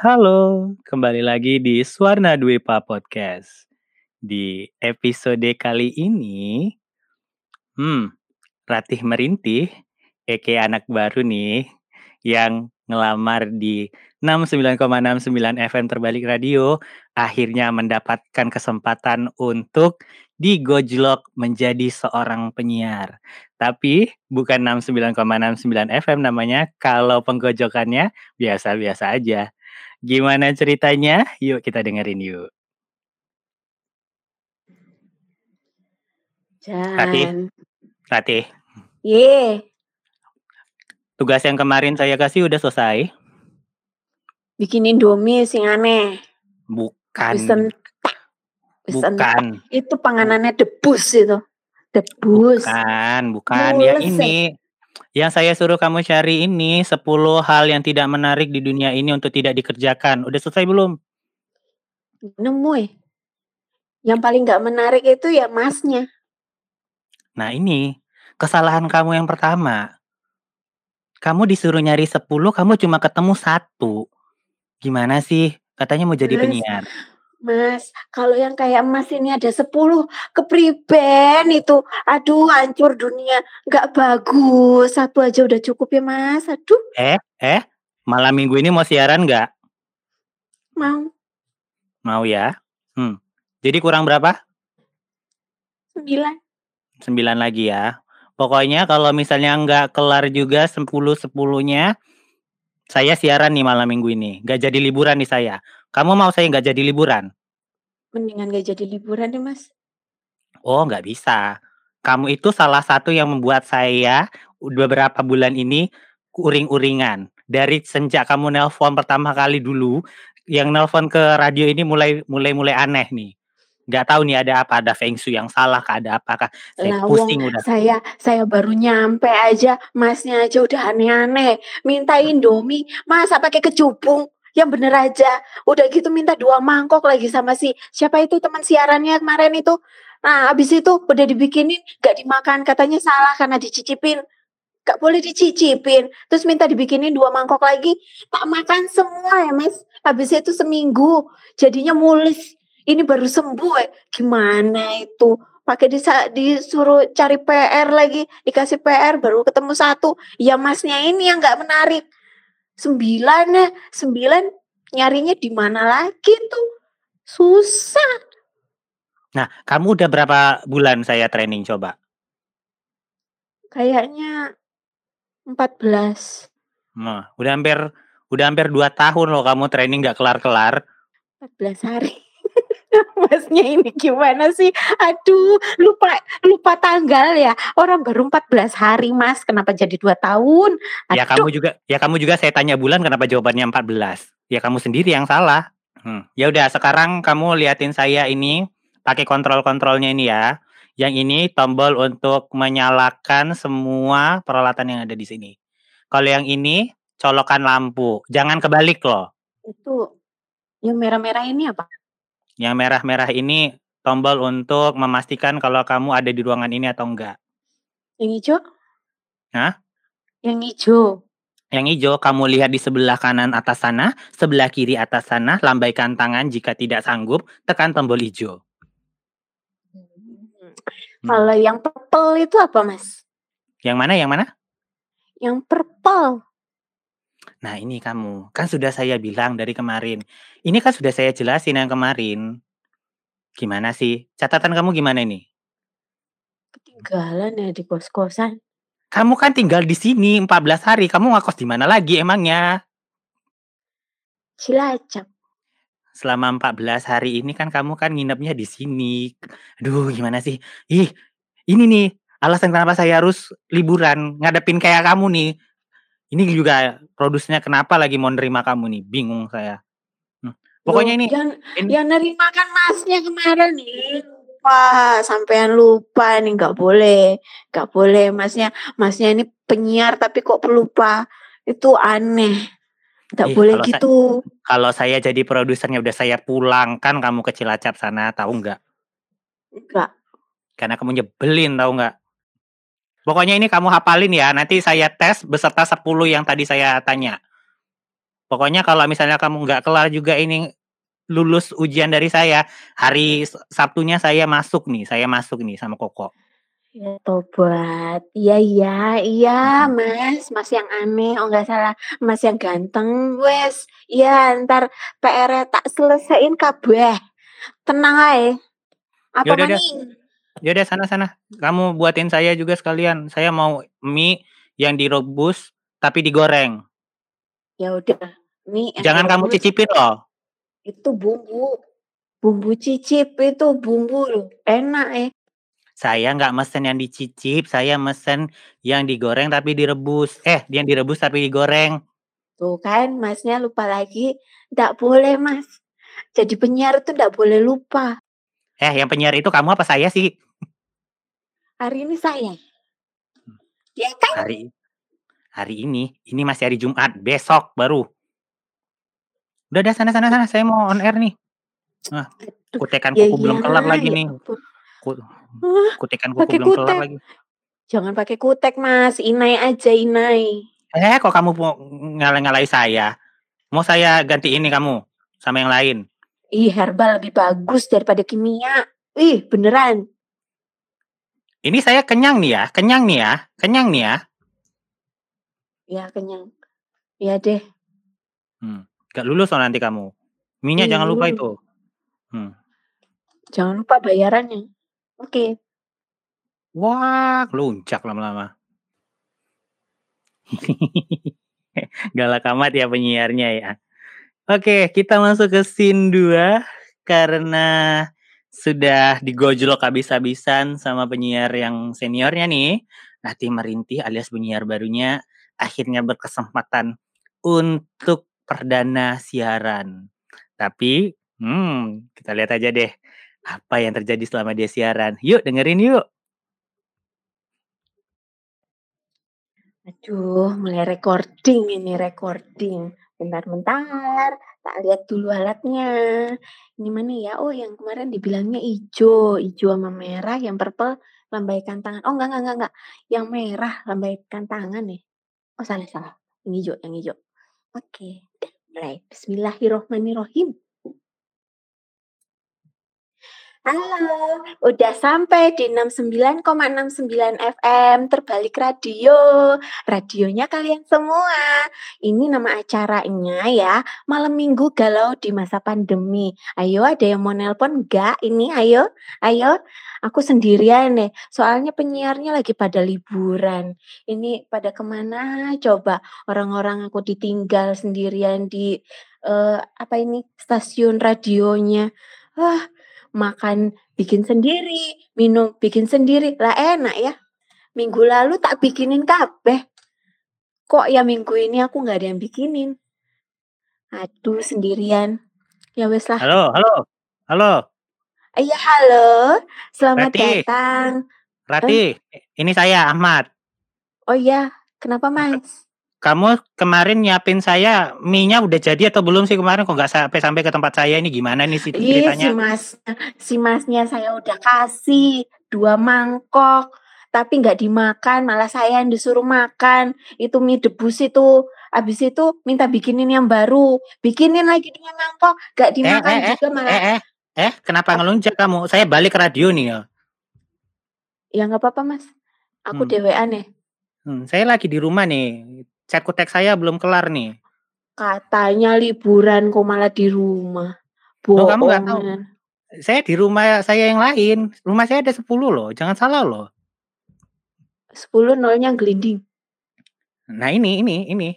Halo, kembali lagi di Suwarna Dwipa Podcast. Di episode kali ini, hmm, Ratih Merintih, aka anak baru nih, yang ngelamar di 69,69 FM Terbalik Radio, akhirnya mendapatkan kesempatan untuk digojlok menjadi seorang penyiar. Tapi bukan 69,69 FM namanya, kalau penggojokannya biasa-biasa aja. Gimana ceritanya? Yuk kita dengerin yuk. Ratih, Jan. Ratih, Ye, tugas yang kemarin saya kasih udah selesai? bikin Indomie sing aneh. Bukan, bukan, Itu panganannya debus itu. Debus. bukan, bukan. Yang Mules, ini, yang saya suruh kamu cari ini 10 hal yang tidak menarik di dunia ini untuk tidak dikerjakan. Udah selesai belum? Nemu ya. Yang paling gak menarik itu ya masnya. Nah ini, kesalahan kamu yang pertama. Kamu disuruh nyari 10, kamu cuma ketemu satu. Gimana sih? Katanya mau jadi penyiar. Mas, kalau yang kayak emas ini ada 10 kepriben itu. Aduh, hancur dunia. Gak bagus. Satu aja udah cukup ya, Mas. Aduh, Eh, eh, malam minggu ini mau siaran nggak? mau. Mau ya? Hmm. Jadi kurang berapa? Sembilan. 9 lagi ya. Pokoknya kalau misalnya nggak kelar juga 10-10-nya, saya siaran nih malam minggu ini. Nggak jadi liburan nih saya. Kamu mau saya nggak jadi liburan? Mendingan gak jadi liburan deh, Mas. Oh, nggak bisa. Kamu itu salah satu yang membuat saya beberapa bulan ini uring-uringan. Dari sejak kamu nelpon pertama kali dulu, yang nelpon ke radio ini mulai mulai mulai aneh nih. Nggak tahu nih ada apa, ada feng shui yang salah, kah, ada apakah? Saya Lah wong pusing udah. saya saya baru nyampe aja, masnya aja udah aneh-aneh. Minta Indomie, masa pakai kecubung? Yang bener aja. Udah gitu minta dua mangkok lagi sama si siapa itu teman siarannya kemarin itu. Nah, habis itu udah dibikinin gak dimakan katanya salah karena dicicipin. Gak boleh dicicipin. Terus minta dibikinin dua mangkok lagi. Tak makan semua ya, Mas. Habis itu seminggu jadinya mulis. Ini baru sembuh ya. Gimana itu? pakai disa, disuruh cari PR lagi dikasih PR baru ketemu satu ya masnya ini yang nggak menarik sembilan ya sembilan nyarinya di mana lagi tuh susah Nah, kamu udah berapa bulan saya training coba? kayaknya 14 Nah, udah hampir udah hampir 2 tahun loh kamu training nggak kelar-kelar. 14 hari Masnya ini gimana sih? Aduh, lupa lupa tanggal ya. Orang baru 14 hari, Mas. Kenapa jadi 2 tahun? Ya Aduh, kamu juga ya kamu juga saya tanya bulan kenapa jawabannya 14? Ya kamu sendiri yang salah. Hmm. Ya udah sekarang kamu liatin saya ini pakai kontrol-kontrolnya ini ya. Yang ini tombol untuk menyalakan semua peralatan yang ada di sini. Kalau yang ini colokan lampu. Jangan kebalik loh. itu yang merah-merah ini apa? Yang merah-merah ini tombol untuk memastikan kalau kamu ada di ruangan ini atau enggak. Yang hijau? Hah? Yang hijau. Yang hijau kamu lihat di sebelah kanan atas sana, sebelah kiri atas sana, lambaikan tangan jika tidak sanggup, tekan tombol hijau. Hmm. Kalau yang purple itu apa, Mas? Yang mana? Yang mana? Yang purple. Nah, ini kamu. Kan sudah saya bilang dari kemarin. Ini kan sudah saya jelasin yang kemarin. Gimana sih? Catatan kamu gimana ini? Ketinggalan ya di kos-kosan. Kamu kan tinggal di sini 14 hari. Kamu ngakos di mana lagi emangnya? Cilacap. Selama 14 hari ini kan kamu kan nginepnya di sini. Aduh, gimana sih? Ih, ini nih alasan kenapa saya harus liburan ngadepin kayak kamu nih. Ini juga produsernya kenapa lagi mau nerima kamu nih? Bingung saya. Hmm. Pokoknya Loh, ini yang ini yang nerima kan masnya kemarin nih. Lupa, sampean lupa nih nggak boleh, nggak boleh masnya, masnya ini penyiar tapi kok pelupa, itu aneh, nggak boleh kalau saya gitu. kalau saya jadi produsernya udah saya pulangkan kamu ke Cilacap sana, tahu nggak? Enggak. Karena kamu nyebelin, tahu nggak? Pokoknya ini kamu hafalin ya. Nanti saya tes beserta 10 yang tadi saya tanya. Pokoknya kalau misalnya kamu nggak kelar juga ini lulus ujian dari saya, hari Sabtunya saya masuk nih, saya masuk nih sama Koko. Ya tobat. Iya iya iya. Mas, Mas yang aneh, oh nggak salah, Mas yang ganteng. Wes, iya entar PR-nya tak selesaiin kabeh. Tenang ae. Ya Apa udah. maning? Ya udah sana sana. Kamu buatin saya juga sekalian. Saya mau mie yang direbus tapi digoreng. Ya udah, mie Jangan kamu cicipin loh. itu bumbu. Bumbu cicip itu bumbu loh, enak eh. Saya nggak mesen yang dicicip, saya mesen yang digoreng tapi direbus. Eh, yang direbus tapi digoreng. Tuh kan Masnya lupa lagi. Nggak boleh Mas. Jadi penyiar itu nggak boleh lupa. Eh, yang penyiar itu kamu apa saya sih? Hari ini saya. Ya kan? Hari hari ini, ini masih hari Jumat, besok baru. Udah dah sana sana sana, saya mau on air nih. Nah, kutekan ya kuku belum kelar iyalah, lagi ya nih. kutekan kuku belum kelar kutek. lagi. Jangan pakai kutek Mas, inai aja inai. Eh, kok kamu mau ngalah-ngalahi saya? Mau saya ganti ini kamu sama yang lain? Ih, herbal lebih bagus daripada kimia. Ih, beneran. Ini saya kenyang nih ya, kenyang nih ya, kenyang nih ya. Ya kenyang. Ya deh. Hmm. Gak lulus loh nanti kamu. Minyak Ih, jangan lupa lulus. itu. Hmm. Jangan lupa bayarannya. Oke. Wah, luncak lama-lama. Galak amat ya penyiarnya ya. Oke, kita masuk ke scene 2 karena sudah digojlok habis-habisan sama penyiar yang seniornya nih. Nanti Merintih alias penyiar barunya akhirnya berkesempatan untuk perdana siaran. Tapi, hmm, kita lihat aja deh apa yang terjadi selama dia siaran. Yuk dengerin yuk. Aduh, mulai recording ini recording. Bentar-bentar, tak lihat dulu alatnya. Ini mana ya? Oh, yang kemarin dibilangnya hijau, hijau sama merah, yang purple lambaikan tangan. Oh, enggak, enggak, enggak, enggak. Yang merah lambaikan tangan nih. Oh, salah, salah. Yang hijau, yang hijau. Oke, udah mulai. Bismillahirrohmanirrohim. Halo, udah sampai di 69,69 FM Terbalik Radio. Radionya kalian semua. Ini nama acaranya ya, Malam Minggu Galau di Masa Pandemi. Ayo, ada yang mau nelpon enggak? Ini ayo, ayo. Aku sendirian nih, soalnya penyiarnya lagi pada liburan. Ini pada ke mana coba? Orang-orang aku ditinggal sendirian di eh, apa ini stasiun radionya. Wah, makan bikin sendiri, minum bikin sendiri. Lah enak ya. Minggu lalu tak bikinin kabeh. Kok ya minggu ini aku nggak ada yang bikinin. Aduh sendirian. Ya wes lah. Halo, halo. Halo, Iya halo. Selamat Rati. datang. Rati. Ini saya Ahmad. Oh iya, kenapa Mas? Kamu kemarin nyiapin saya mie-nya udah jadi atau belum sih kemarin kok nggak sampai sampai ke tempat saya ini gimana nih sih Ih, si ceritanya? Mas, si Masnya saya udah kasih dua mangkok, tapi nggak dimakan, malah saya yang disuruh makan. Itu mie debus itu. Habis itu minta bikinin yang baru, bikinin lagi dua mangkok, nggak Eh, dimakan eh, eh, juga malah. eh, eh, eh, kenapa ngelunjak kamu? Saya balik ke radio nih ya. Ya nggak apa-apa Mas, aku Hmm. dewean ya. Hmm, saya lagi di rumah nih. Chat kutek saya belum kelar nih. Katanya liburan kok malah di rumah. Loh, kamu nggak tahu? Saya di rumah saya yang lain. Rumah saya ada 10 loh. Jangan salah loh. 10 nolnya gelinding. Nah ini, ini, ini,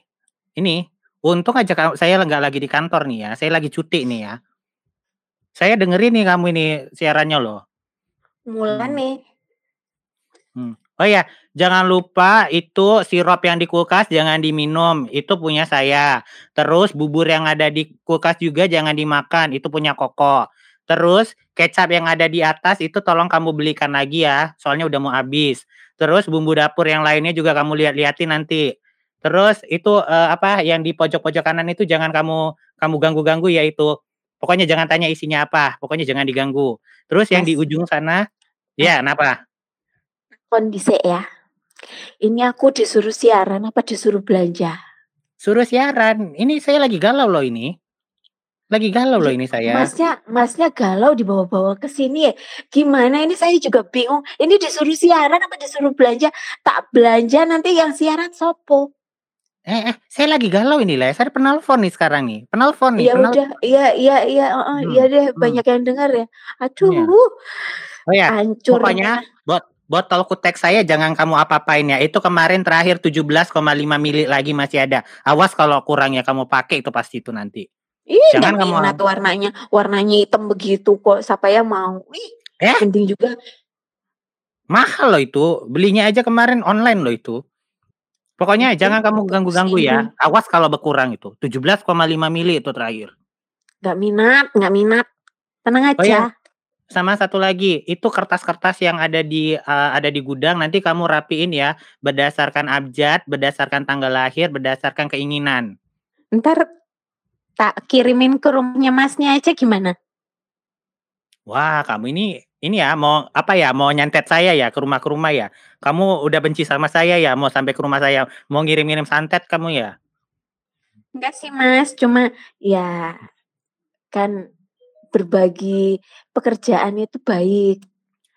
ini. Untung aja saya nggak lagi di kantor nih ya. Saya lagi cuti nih ya. Saya dengerin nih kamu ini siarannya loh. Mulane. Oh ya, jangan lupa itu sirup yang di kulkas jangan diminum. Itu punya saya. Terus bubur yang ada di kulkas juga jangan dimakan. Itu punya Koko. Terus kecap yang ada di atas itu tolong kamu belikan lagi ya. Soalnya udah mau habis. Terus bumbu dapur yang lainnya juga kamu lihat-lihatin nanti. Terus itu eh, apa yang di pojok-pojok kanan itu jangan kamu kamu ganggu-ganggu ya itu. Pokoknya jangan tanya isinya apa. Pokoknya jangan diganggu. Terus yang di ujung sana, ya kenapa? Kondisi ya. Ini aku disuruh siaran apa disuruh belanja? Suruh siaran. Ini saya lagi galau loh ini. Lagi galau loh Iya, ini saya. Masnya Masnya galau dibawa-bawa ke sini ya. Gimana ini saya juga bingung. Ini disuruh siaran apa disuruh belanja? Tak belanja nanti yang siaran sopo. Eh, eh, saya lagi galau ini lah. Saya penelpon nih sekarang nih. Penelpon nih. Ya penelpon. udah, iya iya iya, heeh, Hmm, iya deh hmm. banyak yang dengar ya. Aduh, Iya. Oh ya, hancur. pokoknya bot botol kutek saya jangan kamu apa-apain ya. Itu kemarin terakhir 17,5 mili lagi masih ada. Awas kalau kurang ya kamu pakai itu pasti itu nanti. Ih, Jangan kamu minat warnanya. Warnanya hitam begitu kok. Siapa yang mau? Ih, Eh? mending juga mahal loh itu. Belinya aja kemarin online loh itu. Pokoknya Itu jangan kamu ganggu-ganggu ya. Awas kalau berkurang itu. 17,5 mili itu terakhir. nggak minat, nggak minat. Tenang Oh ya, aja. Sama satu lagi, itu kertas-kertas yang ada di eh, ada di gudang nanti kamu rapiin ya berdasarkan abjad, berdasarkan tanggal lahir, berdasarkan keinginan. Ntar tak kirimin ke rumahnya masnya aja gimana? Wah, kamu ini ini ya mau apa ya? Mau nyantet saya ya ke rumah ke rumah ya? Kamu udah benci sama saya ya? Mau sampai ke rumah saya? Mau ngirim-ngirim santet kamu ya? Enggak sih mas, cuma ya kan berbagi pekerjaan itu baik.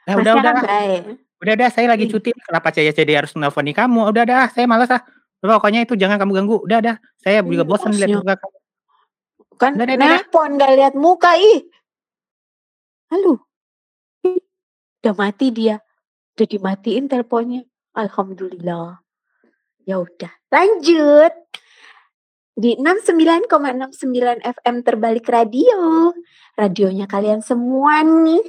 Eh, udah udah kan ah. baik. udah udah saya lagi Ih. cuti. Kenapa saya jadi harus nelfoni kamu? Udah dah, saya malas ah. Pokoknya itu jangan kamu ganggu. Udah dah, saya juga bosan lihat muka kamu. Kan Udah, udah, udah. nelpon nggak lihat muka ih. Halo. Udah mati dia. Udah dimatiin teleponnya. Alhamdulillah. Ya udah, lanjut. Di 69,69 FM terbalik radio. Radionya kalian semua nih.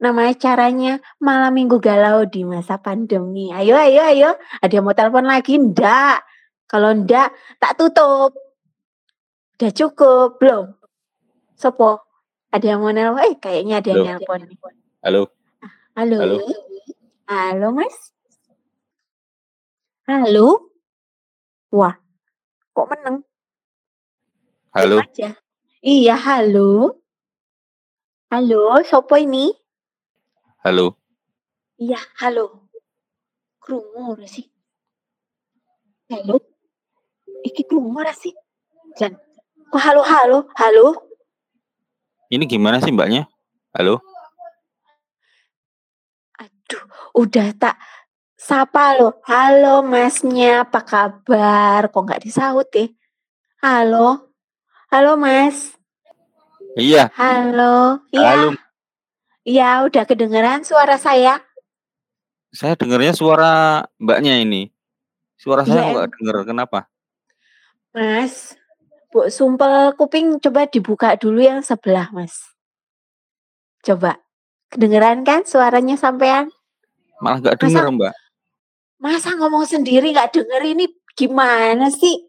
Nama acaranya Malam Minggu Galau di masa pandemi. Ayo, ayo, ayo. Ada yang mau telepon lagi? Ndak. Kalau ndak, tak tutup. Udah cukup, belum? Sopo? Ada yang mau nelpon? Eh, kayaknya ada yang nelpon. Halo, Halo? Halo. Halo, Mas? Halo? Wah, kok meneng? Halo, aja. Iya, halo. Halo, sopo ini? halo. Iya, halo. Krungu ora sih? Halo? Iki krungu ora sih? Jan. Kok halo halo? Halo? Ini gimana sih mbaknya? Halo, Aduh, udah tak sapa lo. Halo masnya, apa kabar? Kok nggak disaut ya? Halo? Halo mas? iya, Halo? Iya, halo. iya udah kedengeran suara saya? Saya dengarnya suara mbaknya ini. Suara saya Iya, nggak dengar. Kenapa? Mas, Bu, sumpel kuping coba dibuka dulu yang sebelah mas. Coba, kedengeran kan suaranya sampean? Malah nggak Masa dengar mbak. masa ngomong sendiri nggak denger ini gimana sih?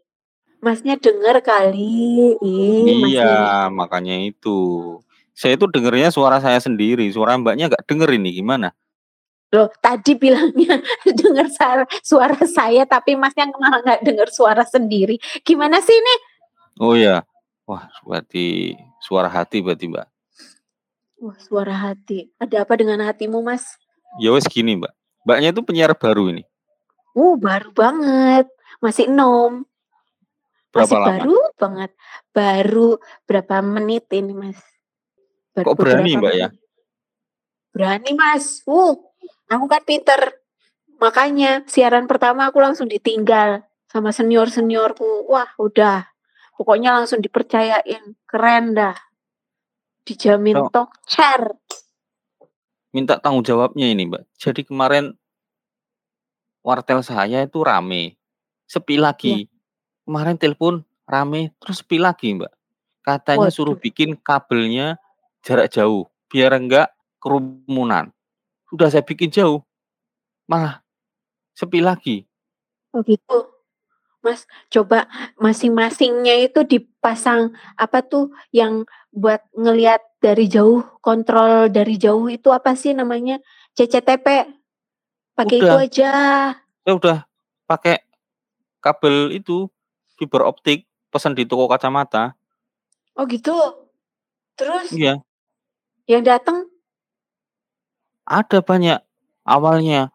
Masnya denger kali. Ih, masnya Iya, makanya itu. Saya itu dengarnya suara saya sendiri. Suara mbaknya nggak denger ini. Gimana? Loh, tadi bilangnya dengar suara, suara saya tapi masnya malah nggak dengar suara sendiri. Gimana sih ini? Oh ya. Wah, berarti suara hati berarti mbak. Wah, suara hati. Ada apa dengan hatimu, Mas? Ya wes gini mbak. Mbaknya itu penyiar baru ini. Uh, baru banget. Masih nom. Berapa Masih lama? baru banget. Baru berapa menit ini, Mas? Baru Kok berani mbak ya? Berani, Mas. Uh, aku kan pinter. Makanya siaran pertama aku langsung ditinggal sama senior-seniorku. Wah, udah. Pokoknya langsung dipercayain. Keren dah. Dijamin talk chair. minta tanggung jawabnya ini mbak. Jadi kemarin wartel saya itu rame. Sepi Ya. Kemarin telepon rame terus sepi lagi mbak. Katanya suruh Waduh. bikin kabelnya jarak jauh biar enggak kerumunan. Sudah saya bikin jauh malah sepi lagi. Oh gitu. Mas, coba masing-masingnya itu dipasang apa tuh yang buat ngelihat dari jauh, kontrol dari jauh itu apa sih namanya? CCTV. Pakai itu aja. saya udah pakai kabel itu fiber optik pesan di toko kacamata. Oh gitu. Terus Iya, yang datang ada banyak awalnya.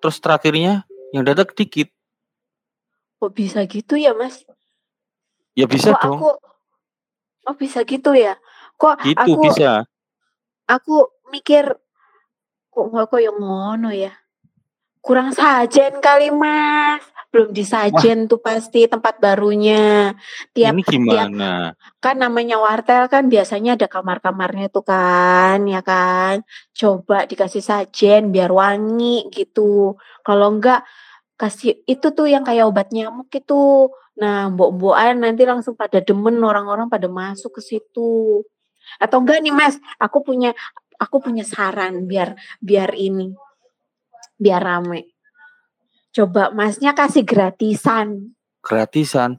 Terus terakhirnya yang datang dikit. Kok bisa gitu ya, Mas? Ya bisa Kok dong. aku oh bisa gitu ya? Kok Gitu aku bisa. aku mikir kok nggak koyo ngono ya? Kurang sajen kali, Mas. Belum Wah, disajen tuh pasti tempat barunya. Tiap ini tiap gimana? kan namanya wartel kan biasanya ada kamar-kamarnya tuh kan, ya kan? Coba dikasih sajen biar wangi gitu. Kalau enggak kasih itu tuh yang kayak obat nyamuk itu. Nah, mbok-mbokan nanti langsung pada demen orang-orang pada masuk ke situ. Atau enggak nih, Mas, aku punya aku punya saran biar biar ini biar rame. Coba Masnya kasih gratisan. Gratisan.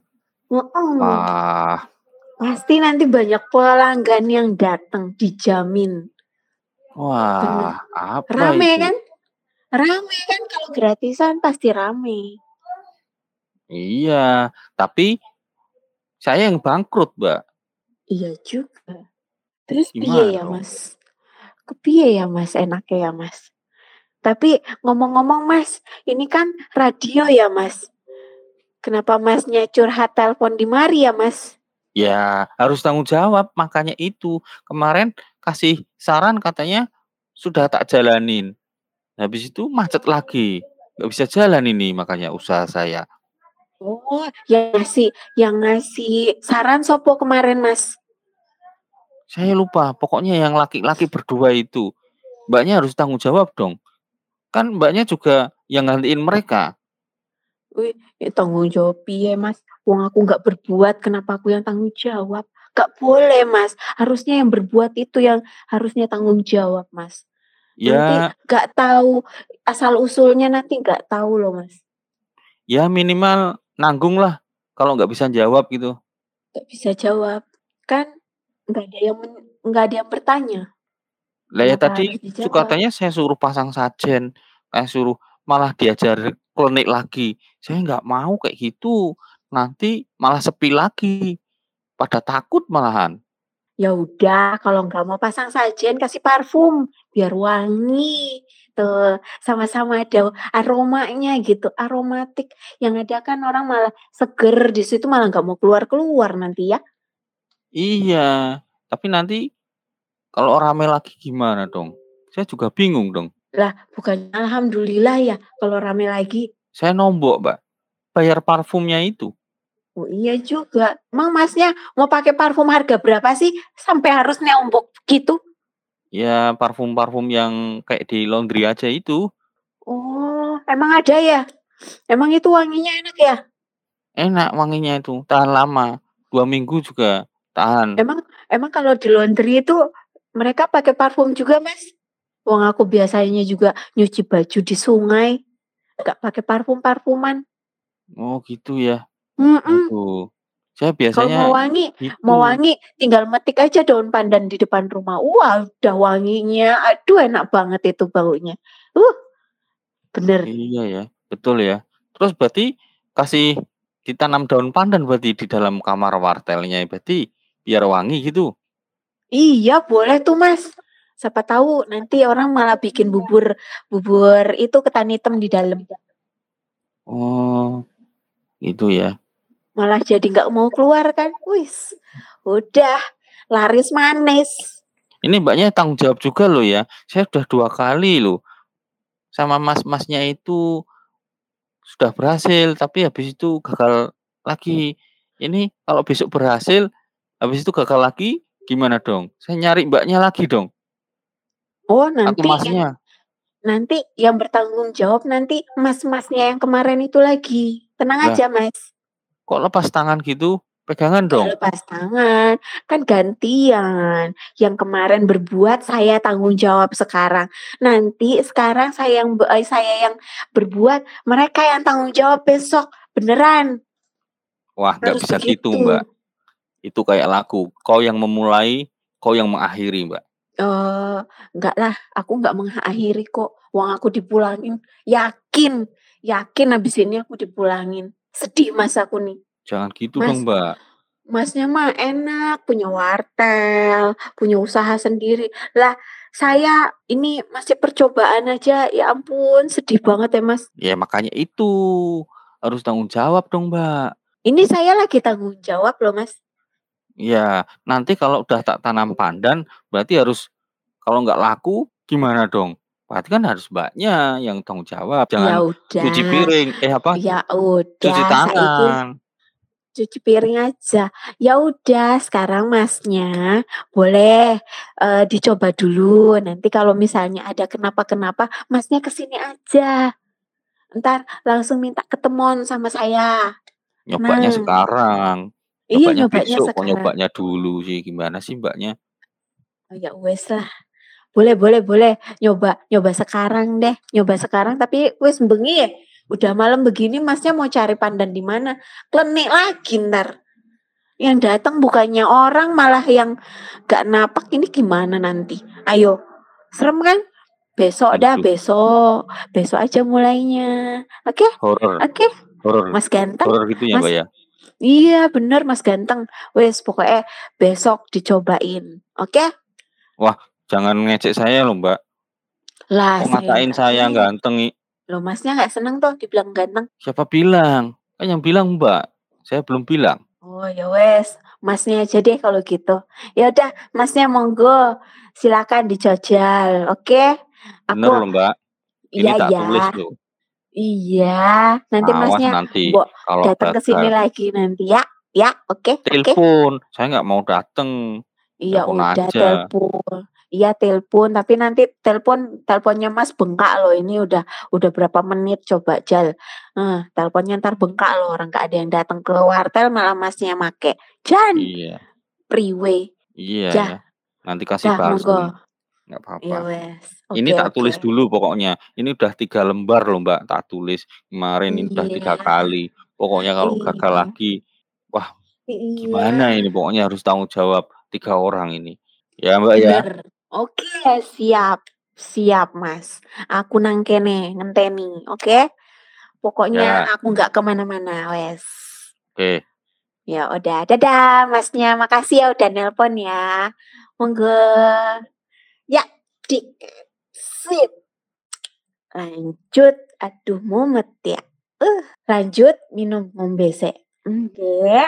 Wah, Pasti nanti banyak pelanggan yang datang, dijamin. Bener. wah, apa Rame itu? kan? Rame kan kalau gratisan pasti rame. Iya, tapi saya yang bangkrut, Mbak. Iya juga. Terus piye Gimana ya? Mas? Kepiye ya, Mas? Enaknya ya, Mas? Tapi ngomong-ngomong, Mas, ini kan radio ya, Mas. Kenapa Masnya curhat telepon di mari ya, Mas? Ya, harus tanggung jawab. Makanya itu kemarin kasih saran katanya sudah tak jalanin. Habis itu macet lagi. Nggak bisa jalan ini makanya usaha saya. Oh, yang ngasih yang ngasih saran sopo kemarin, Mas? Saya lupa. Pokoknya yang laki-laki berdua itu. Mbaknya harus tanggung jawab dong. Kan mbaknya juga yang gantiin mereka. Wih, ya tanggung jawab piye, Mas? Wong aku nggak berbuat, kenapa aku yang tanggung jawab? Gak boleh, Mas. Harusnya yang berbuat itu yang harusnya tanggung jawab, Mas. Nanti Ya, gak tahu asal usulnya nanti nggak tahu loh, Mas. ya minimal nanggung lah. Kalau nggak bisa jawab gitu. Gak bisa jawab. Kan nggak ada yang nggak ada yang bertanya. Lah ya tadi sukatanya saya suruh pasang sajen, saya suruh malah diajar klinik lagi. Saya nggak mau kayak gitu. Nanti malah sepi lagi. Pada takut malahan. Ya udah, kalau nggak mau pasang sajen kasih parfum biar wangi. Tuh, sama-sama ada aromanya gitu, aromatik. Yang ada kan orang malah seger di situ malah nggak mau keluar-keluar nanti ya. Iya, tapi nanti kalau rame lagi gimana dong? Saya juga bingung dong. Lah, bukan alhamdulillah ya kalau rame lagi. Saya nombok, Mbak. Bayar parfumnya itu. Oh iya juga. Emang masnya mau pakai parfum harga berapa sih sampai harus neombok gitu? Ya parfum-parfum yang kayak di laundry aja itu. Oh, emang ada ya? Emang itu wanginya enak ya? Enak wanginya itu, tahan lama. Dua minggu juga tahan. Emang emang kalau di laundry itu mereka pakai parfum juga, Mas? Wong aku biasanya juga nyuci baju di sungai, nggak pakai parfum-parfuman. Oh gitu ya. Aduh. Saya Kalau biasanya mau wangi, gitu. mau wangi tinggal metik aja daun pandan di depan rumah. Wah, udah wanginya. Aduh, enak banget itu baunya. Uh, bener. Iya ya, betul ya. Terus berarti kasih ditanam daun pandan berarti di dalam kamar wartelnya berarti biar wangi gitu. Iya, boleh tuh, Mas. Siapa tahu nanti orang malah bikin bubur bubur itu ketan hitam di dalam. Oh, itu ya. Malah jadi nggak mau keluar kan. Wis, udah laris manis. Ini mbaknya tanggung jawab juga loh ya. Saya sudah dua kali loh sama mas-masnya itu sudah berhasil, tapi habis itu gagal lagi. Ini kalau besok berhasil, habis itu gagal lagi, gimana dong? Saya nyari mbaknya lagi dong. Oh, nanti yang masnya. nanti yang bertanggung jawab nanti mas-masnya yang kemarin itu lagi. Tenang Lah, aja, Mas. kok lepas tangan gitu? Pegangan dong. lepas tangan, kan gantian. Yang kemarin berbuat saya tanggung jawab sekarang. Nanti sekarang saya yang eh, saya yang berbuat, mereka yang tanggung jawab besok. Beneran, Wah, nggak bisa gitu. Mbak. Itu kayak lagu. Kau yang memulai, kau yang mengakhiri, Mbak. Eh, enggak lah, aku enggak mengakhiri kok. Uang aku dipulangin. Yakin, yakin habis ini aku dipulangin. Sedih mas aku nih. Jangan gitu Mas, dong, Mbak. masnya mah enak, punya wartel, punya usaha sendiri. Lah, saya ini masih percobaan aja. Ya ampun, sedih banget ya mas. Ya makanya itu. harus tanggung jawab dong, Mbak. Ini saya lagi tanggung jawab loh, Mas. Iya, nanti kalau udah tak tanam pandan, berarti harus kalau nggak laku gimana dong? Berarti kan harus Mbaknya yang tanggung jawab, Ya jangan cuci udah. piring, eh apa? Ya Cuci udah, saiki tangan. cuci piring aja. Ya udah, sekarang Masnya boleh eh, dicoba dulu. Nanti kalau misalnya ada kenapa-kenapa, Masnya ke sini aja. Ntar langsung minta ketemuan sama saya. Nyobanya Nah, sekarang. Iya Nyobanya nyobanya besok, kok sekarang. nyobanya dulu sih? Gimana sih Mbaknya? Oh, ya wes lah. Boleh, boleh, boleh. Nyoba, nyoba sekarang deh. Nyoba sekarang tapi wes bengi ya. Udah malam begini Masnya mau cari pandan di mana? Klenik lagi ntar. Yang datang bukannya orang malah yang gak napak ini gimana nanti? Ayo. Serem kan? Besok dah, Aduh, besok. Besok aja mulainya. Oke? horor, Oke, horor, Mas ganteng. horor gitu ya Mas Mbak ya? Iya, bener Mas ganteng. Wes pokoknya besok dicobain. Oke? Wah, jangan ngecek saya loh Mbak. Lah, Kok saya ngatain saya ganteng? Loh, Masnya nggak seneng tuh dibilang ganteng. Siapa bilang? Kan yang bilang Mbak. Saya belum bilang. Oh ya wes, Masnya aja deh kalau gitu. Ya udah, Masnya monggo, silakan dijajal, oke? Bener Aku, loh Mbak. Ini iya tak ya, tulis loh. Iya. Nanti Awas Masnya nanti kalau datang ke sini lagi nanti ya, ya, oke, oke. Telepon. Saya nggak mau dateng. Iya Telepon udah aja. telepon. Iya telepon, tapi nanti telepon teleponnya Mas bengkak loh. Ini udah udah berapa menit coba jal. Eh, teleponnya ntar bengkak loh. Orang gak ada yang datang ke wartel malah Masnya make. Jan, Iya. priwe. Iya Dah, ya. Nanti kasih dah monggo. Nggak Iya apa-apa. wes. Ini tak tulis oke. dulu pokoknya. Ini udah tiga lembar loh Mbak. Tak tulis kemarin ini udah tiga Iya, kali. Pokoknya kalau gagal iya, lagi, wah iya. gimana ini? Pokoknya harus tanggung jawab tiga orang ini. Ya Mbak ya. Oke, siap. Siap, Mas. Aku nang kene ngenteni, oke? Pokoknya Ya, aku nggak ke mana-mana, wes. oke. Ya udah, dadah Masnya. Makasih ya udah nelpon ya. Monggo. Ya, di sip. Lanjut. Aduh, mumet ya. Eh, lanjut minum ngombe sik. Oke.